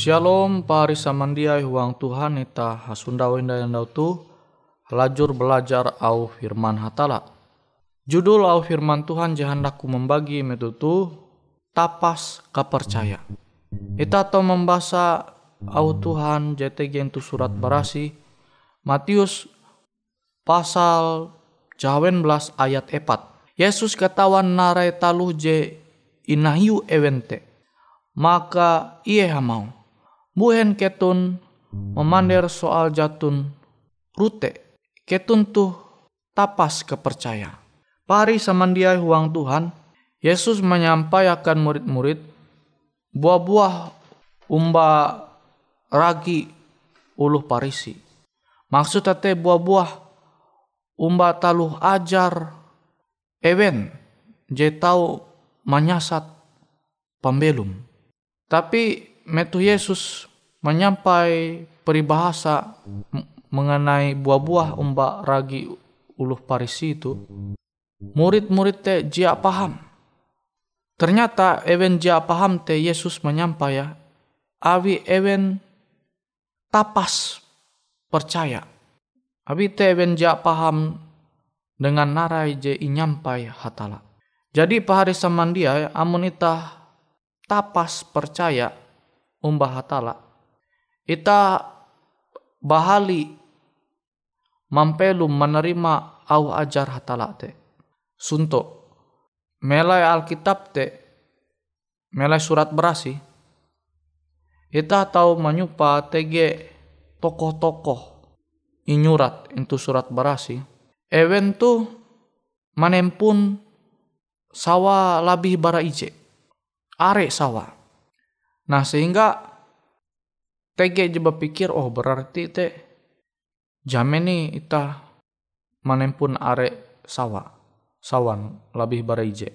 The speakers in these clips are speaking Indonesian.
Shalom pari samandiai huang Tuhan ita hasundau indah yang tu lajur belajar au firman hatala. Judul au firman Tuhan jahandaku membagi metutu tapas kepercaya. Ita to membaca au Tuhan JTG itu surat barasi Matius pasal jawen belas ayat epat. Yesus katawan narai taluh je inahiu evente. Maka ia hamau buhen ketun memander soal jatun rute ketun tuh tapas kepercaya. Pari samandiai huang Tuhan, Yesus menyampaikan murid-murid buah-buah umba ragi uluh parisi. Maksud tete buah-buah umba taluh ajar ewen je tau menyasat pembelum. Tapi metu Yesus menyampai peribahasa mengenai buah-buah umbak ragi uluh parisi itu, murid-murid te jia paham. Ternyata ewen jia paham te Yesus menyampai ya, awi ewen tapas percaya. Abi te benja paham dengan narai je inyampai hatala. Jadi pahari samandia amun ita tapas percaya umbah hatala. Ita bahali mampelu menerima au ajar hatala te. Sunto melai alkitab te melai surat berasi ita tahu menyupa tege tokoh-tokoh inyurat itu surat berasi ewen tu manempun sawa labih bara ije. Are sawa. Nah sehingga tege je pikir oh berarti te jameni ita manempun are sawa. Sawan labih bara ije.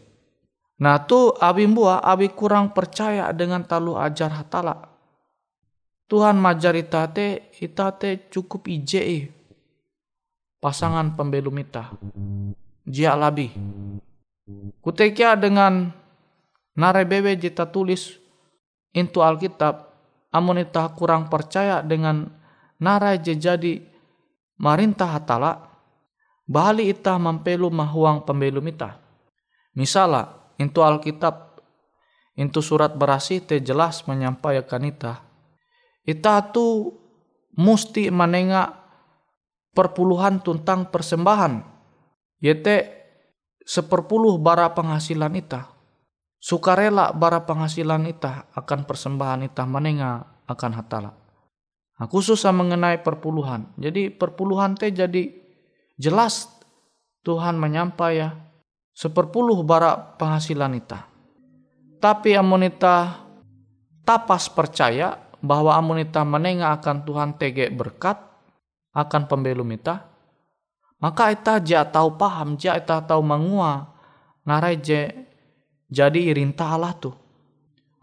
Nah tu abi mbua abi kurang percaya dengan talu ajar hatala. Tuhan majar ita te ita te cukup ije pasangan pembelum ita. Jia labih Kutekia dengan narebebe jita tulis into Alkitab, amun ita kurang percaya dengan narai jadi marintah hatala, bali ita mampelu mahuang pembelum ita. Misala, into Alkitab, into surat berasi te jelas menyampaikan ita. Ita tu musti menengah perpuluhan tentang persembahan. Yete seperpuluh bara penghasilan ita. Sukarela bara penghasilan ita akan persembahan ita menenga akan hatala. Nah, khusus mengenai perpuluhan. Jadi perpuluhan teh jadi jelas Tuhan menyampai ya seperpuluh bara penghasilan ita. Tapi amonita tapas percaya bahwa amonita menenga akan Tuhan tege berkat akan pembelum ita, maka ita ja tahu paham, ja ita tahu mengua je jadi irinta Allah tuh.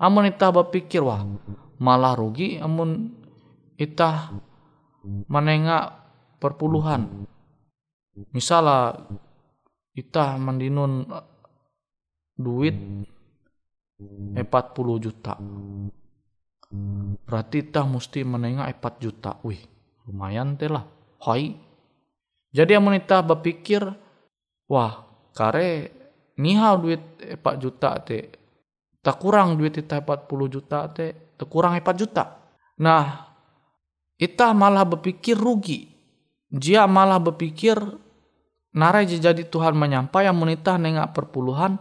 Amun ita berpikir wah malah rugi amun ita menengah perpuluhan. Misalnya ita mendinun duit 40 juta. Berarti ita mesti menengah 4 juta. Wih, lumayan teh lah. Hai, jadi amun ita berpikir, wah kare nihau duit 4 juta te, tak kurang duit ita 40 juta te, tak kurang 4 juta. Nah, ita malah berpikir rugi. Dia malah berpikir narai jadi Tuhan menyampai amun ita nengak perpuluhan,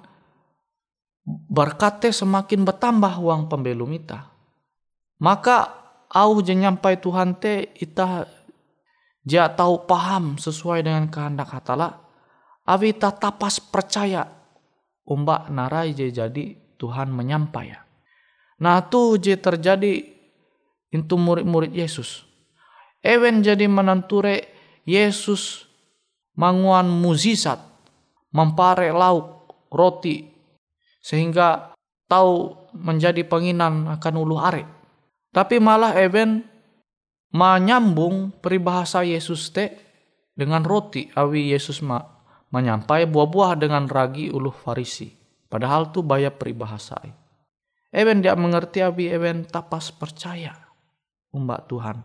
berkate semakin bertambah uang pembelum ita. Maka au je nyampai Tuhan te ita dia tahu paham sesuai dengan kehendak hatala. Awita tapas percaya. Umbak narai je jadi Tuhan menyampai. Nah tu je terjadi itu murid-murid Yesus. Ewen jadi menenture Yesus manguan muzizat, mempare lauk, roti, sehingga tahu menjadi penginan akan ulu are. Tapi malah Ewen menyambung peribahasa Yesus te dengan roti awi Yesus ma menyampai buah-buah dengan ragi uluh farisi. Padahal tu bayar peribahasa. Ewen dia mengerti awi ewen tapas percaya umbak Tuhan.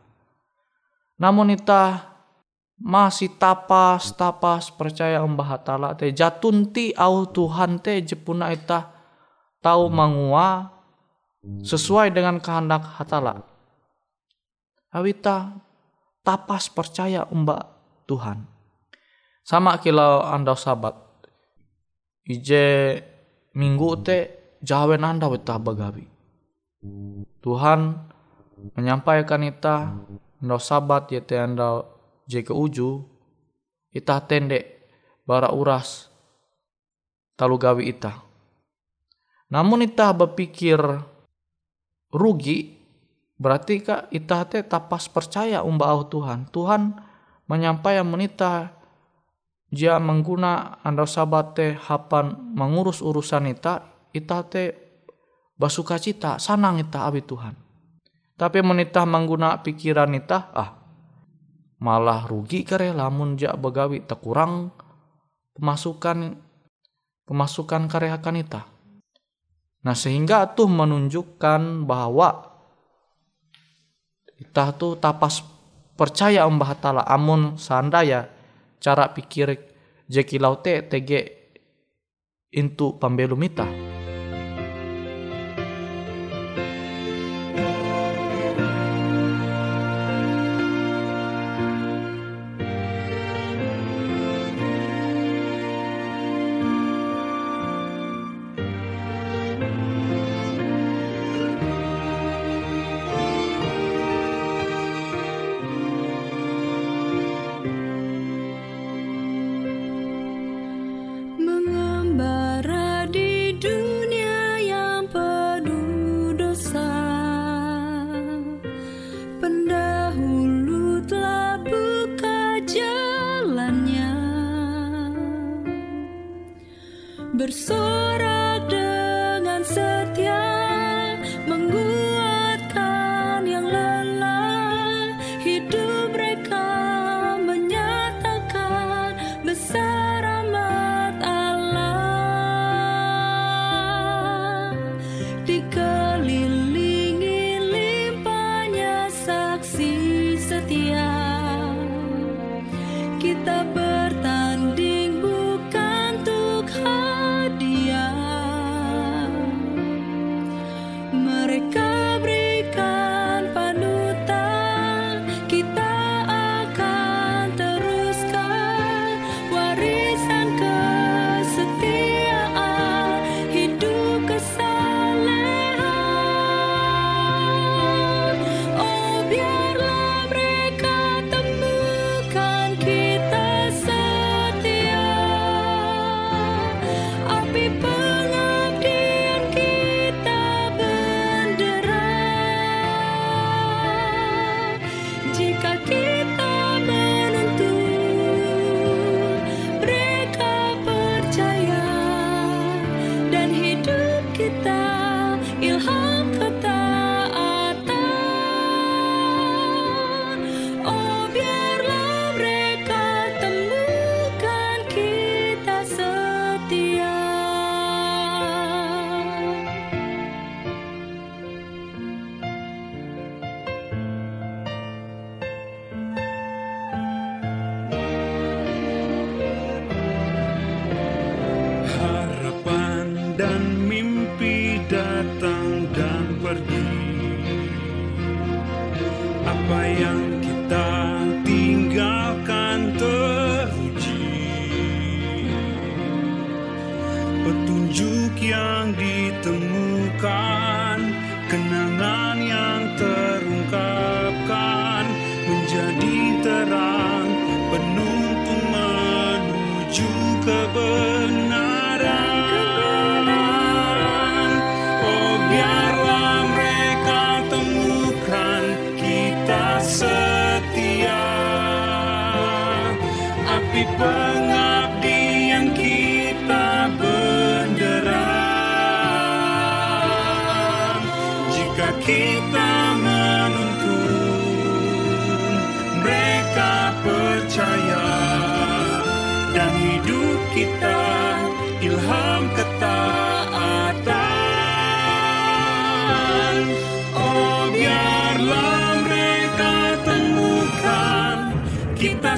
Namun ita masih tapas tapas percaya umbah hatala te jatunti au Tuhan te jepuna ita tahu mangua sesuai dengan kehendak hatala awita tapas percaya umbak Tuhan. Sama kilau anda sahabat. Ije minggu te jawen anda wita bagawi. Tuhan menyampaikan ita anda ya te anda je ke uju ita tendek bara uras talu gawi ita. Namun ita berpikir rugi Berarti kak ita te tapas percaya umba Tuhan. Tuhan menyampaikan menita dia mengguna anda sahabat teh hapan mengurus urusan ita ita teh basuka cita sanang ita abi Tuhan tapi menitah mengguna pikiran ita ah malah rugi kare lamun jak begawi tekurang pemasukan pemasukan karya kanita. Nah sehingga tuh menunjukkan bahwa ita tuh tapas percaya Mbah Tala amun sandaya cara pikir jeki laute tege intu pambelumita. bersorak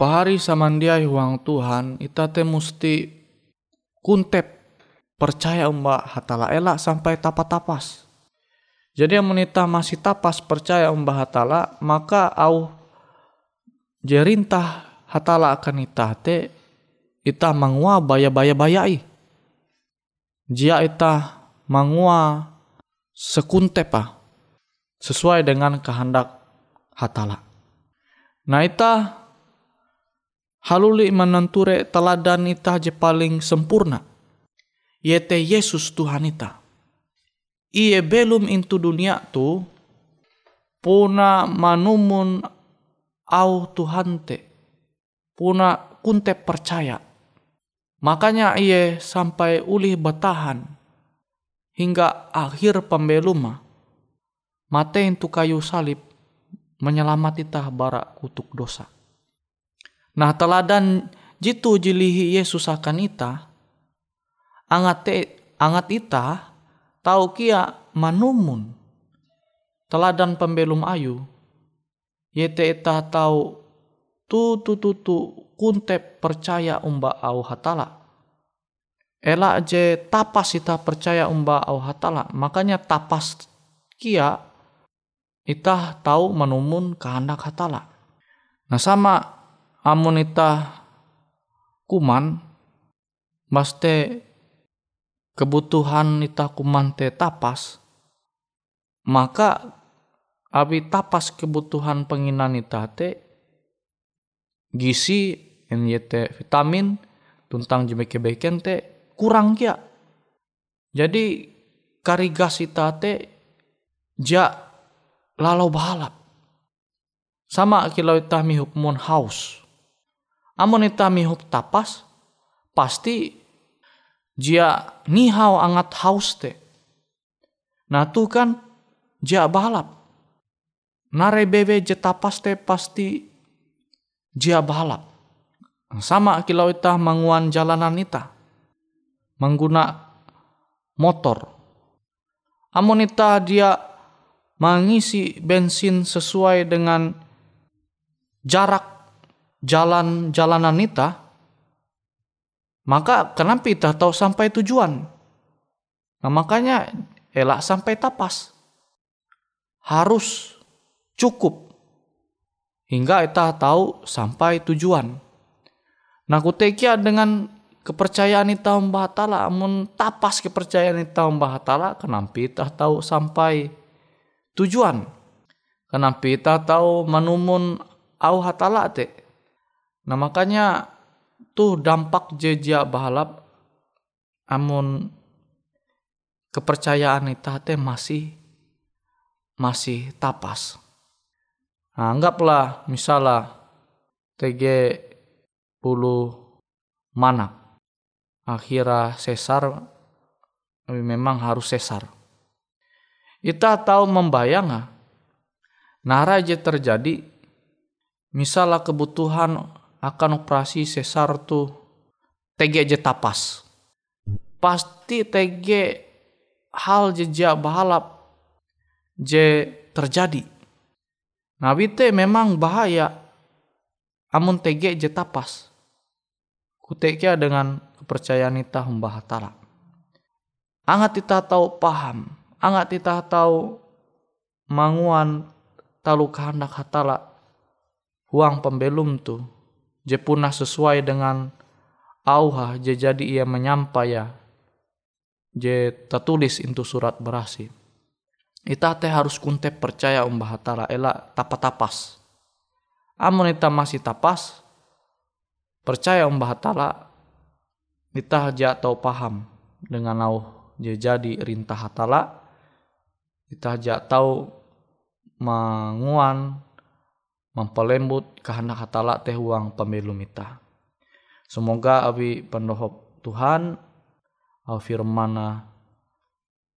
Pahari samandiai huang Tuhan ita te musti kuntep percaya mbak hatala elak sampai tapa-tapas. Jadi yang menita masih tapas percaya mbak hatala maka au jerintah hatala akan ita te ita mangua baya baya bayai jia itah mangua sekuntepa sesuai dengan kehendak hatala. Nah ita haluli menenture teladan itah je paling sempurna. Yete Yesus Tuhan itah. Ie belum intu dunia tu puna manumun au Tuhan te. Puna kunte percaya Makanya ia sampai ulih bertahan hingga akhir pembeluma. Mate itu kayu salib menyelamati tah bara kutuk dosa. Nah teladan jitu jilihi Yesus akan ita, angat te, angat ita tahu kia manumun teladan pembelum ayu yete ita tahu tu tu tu tu kunte percaya umba au hatala. Ela je tapas ita percaya umba au hatala. Makanya tapas kia ita tahu menumun kehendak hatala. Nah sama amun ita kuman maste kebutuhan ita kuman te tapas maka abi tapas kebutuhan penginan ita te gisi NYT vitamin tuntang jemeke beken te kurang kia. Jadi karigas ita te ja lalau balap. Sama kilau ita mihup mon haus. Amun ita mihup tapas pasti jia nihau angat haus te. Nah tuh kan jia balap. Nare bebe je tapas te pasti jia balap. Sama kilau ita manguan jalanan ita. Mengguna motor. Amun ita dia mengisi bensin sesuai dengan jarak jalan jalanan ita, maka kenapa kita tahu sampai tujuan? Nah makanya elak sampai tapas. Harus cukup hingga kita tahu sampai tujuan. Nah kutekia dengan kepercayaan ita umbah hatala amun tapas kepercayaan ita umbah hatala kenapa ita tahu sampai tujuan. Kenapa ita tahu manumun au hatala te. Nah makanya tuh dampak jejak bahalap amun kepercayaan ita te masih masih tapas. Nah, anggaplah misalnya TG manak. Akhirnya sesar memang harus sesar. Kita tahu membayang nara aja terjadi misalnya kebutuhan akan operasi sesar tuh TG aja tapas. Pasti TG hal jejak bahalap je terjadi. Nah te memang bahaya amun TG je tapas. Kutekia dengan kepercayaan ita humbah hatala. Angat ita tahu paham, angat ita tahu manguan talu kehendak hatala huang pembelum tu je punah sesuai dengan auha je jadi ia menyampaya je tertulis itu surat berasi. Ita teh harus kunte percaya umbah hatala ela tapa-tapas. Amun ita masih tapas, percaya umbah hatala, ita ja tau paham dengan au je jadi rintah hatala, ita ja tau manguan mempelembut kehendak hatala teh uang pemilu ita. Semoga abi pendohop Tuhan au firmana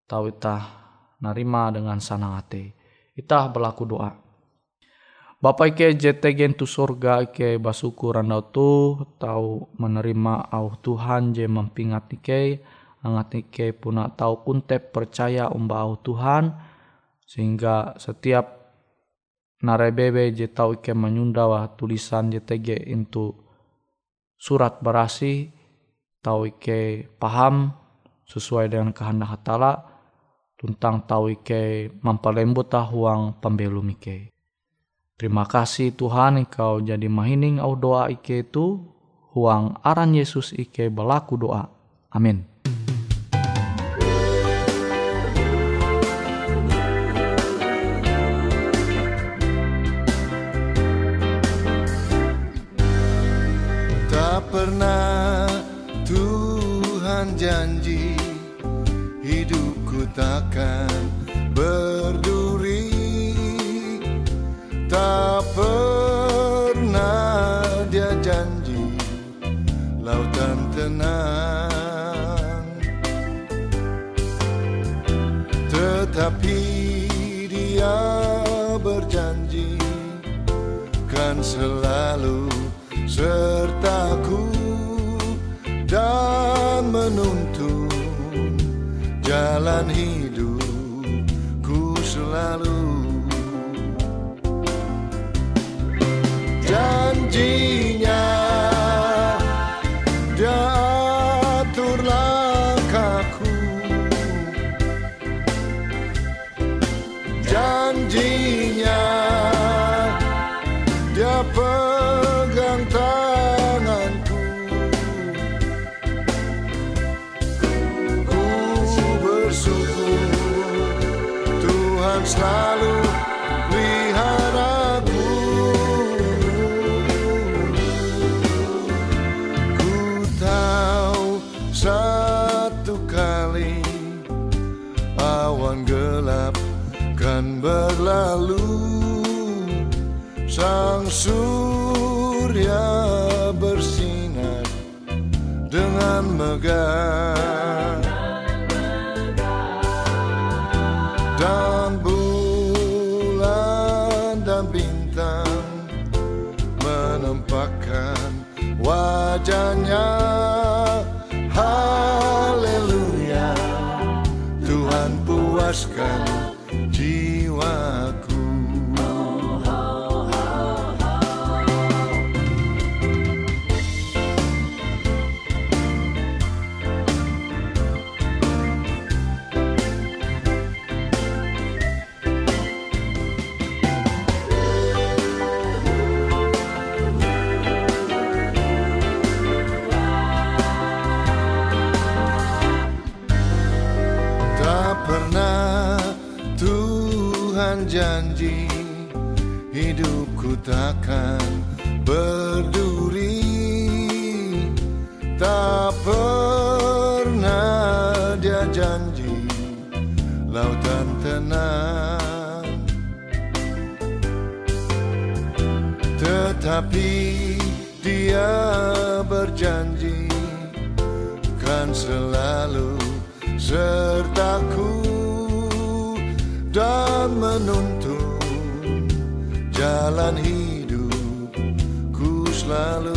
tau ita narima dengan sanang hati. Ita berlaku doa. Bapak ike jete gentu surga ike basuku randau tu tau menerima au Tuhan je mempingat ike angat ike puna tau kuntep percaya umba au Tuhan sehingga setiap narebebe je tau ike menyundawa tulisan JTG into surat berasi tau ike paham sesuai dengan kehendak hatala tuntang tau ike mampalembut huang pembelum ike. Terima kasih Tuhan engkau jadi mahining au doa ike itu huang aran Yesus ike berlaku doa. Amin. lalu. Janji dengan megah takkan berduri. Tak pernah dia janji Lautan tenang. Tetapi dia berjanji Kan selalu sertaku Dan menuntun jalan my.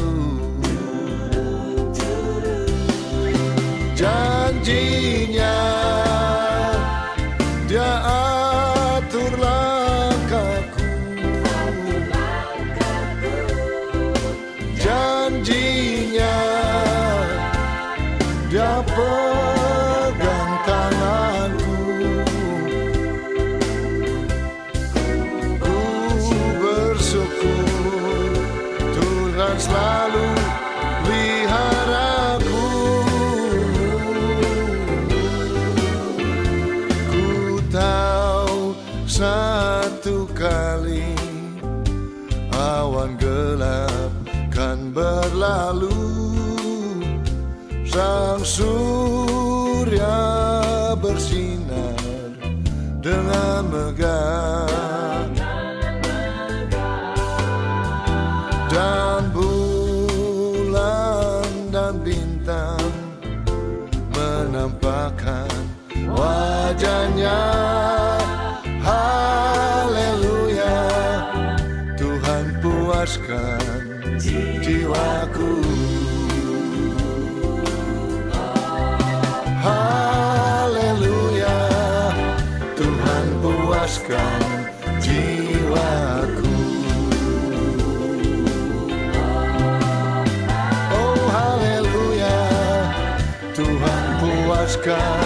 puaskan jiwaku. Oh haleluya Tuhan puaskan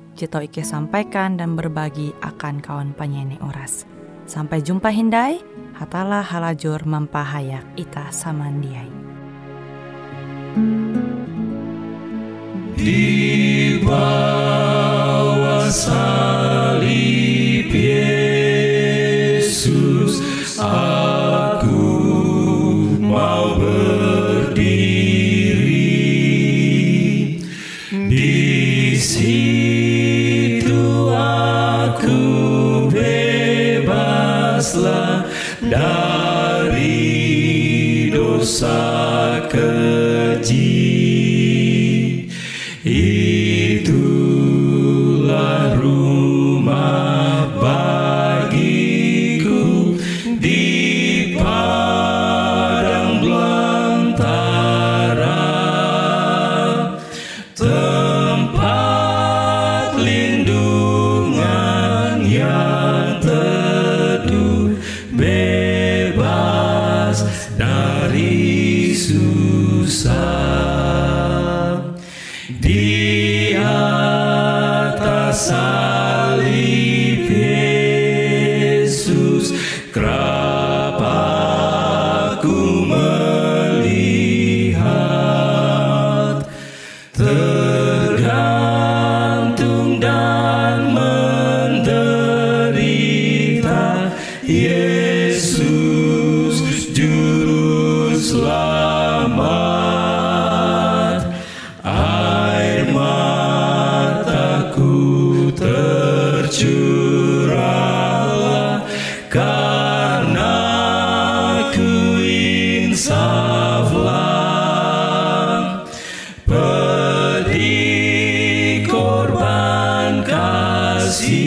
jito Ike sampaikan dan berbagi akan kawan penyanyi Oras. Sampai jumpa Hindai, hatalah halajur mempahayak ita samandiai. Di bawah salib dari susah di kasih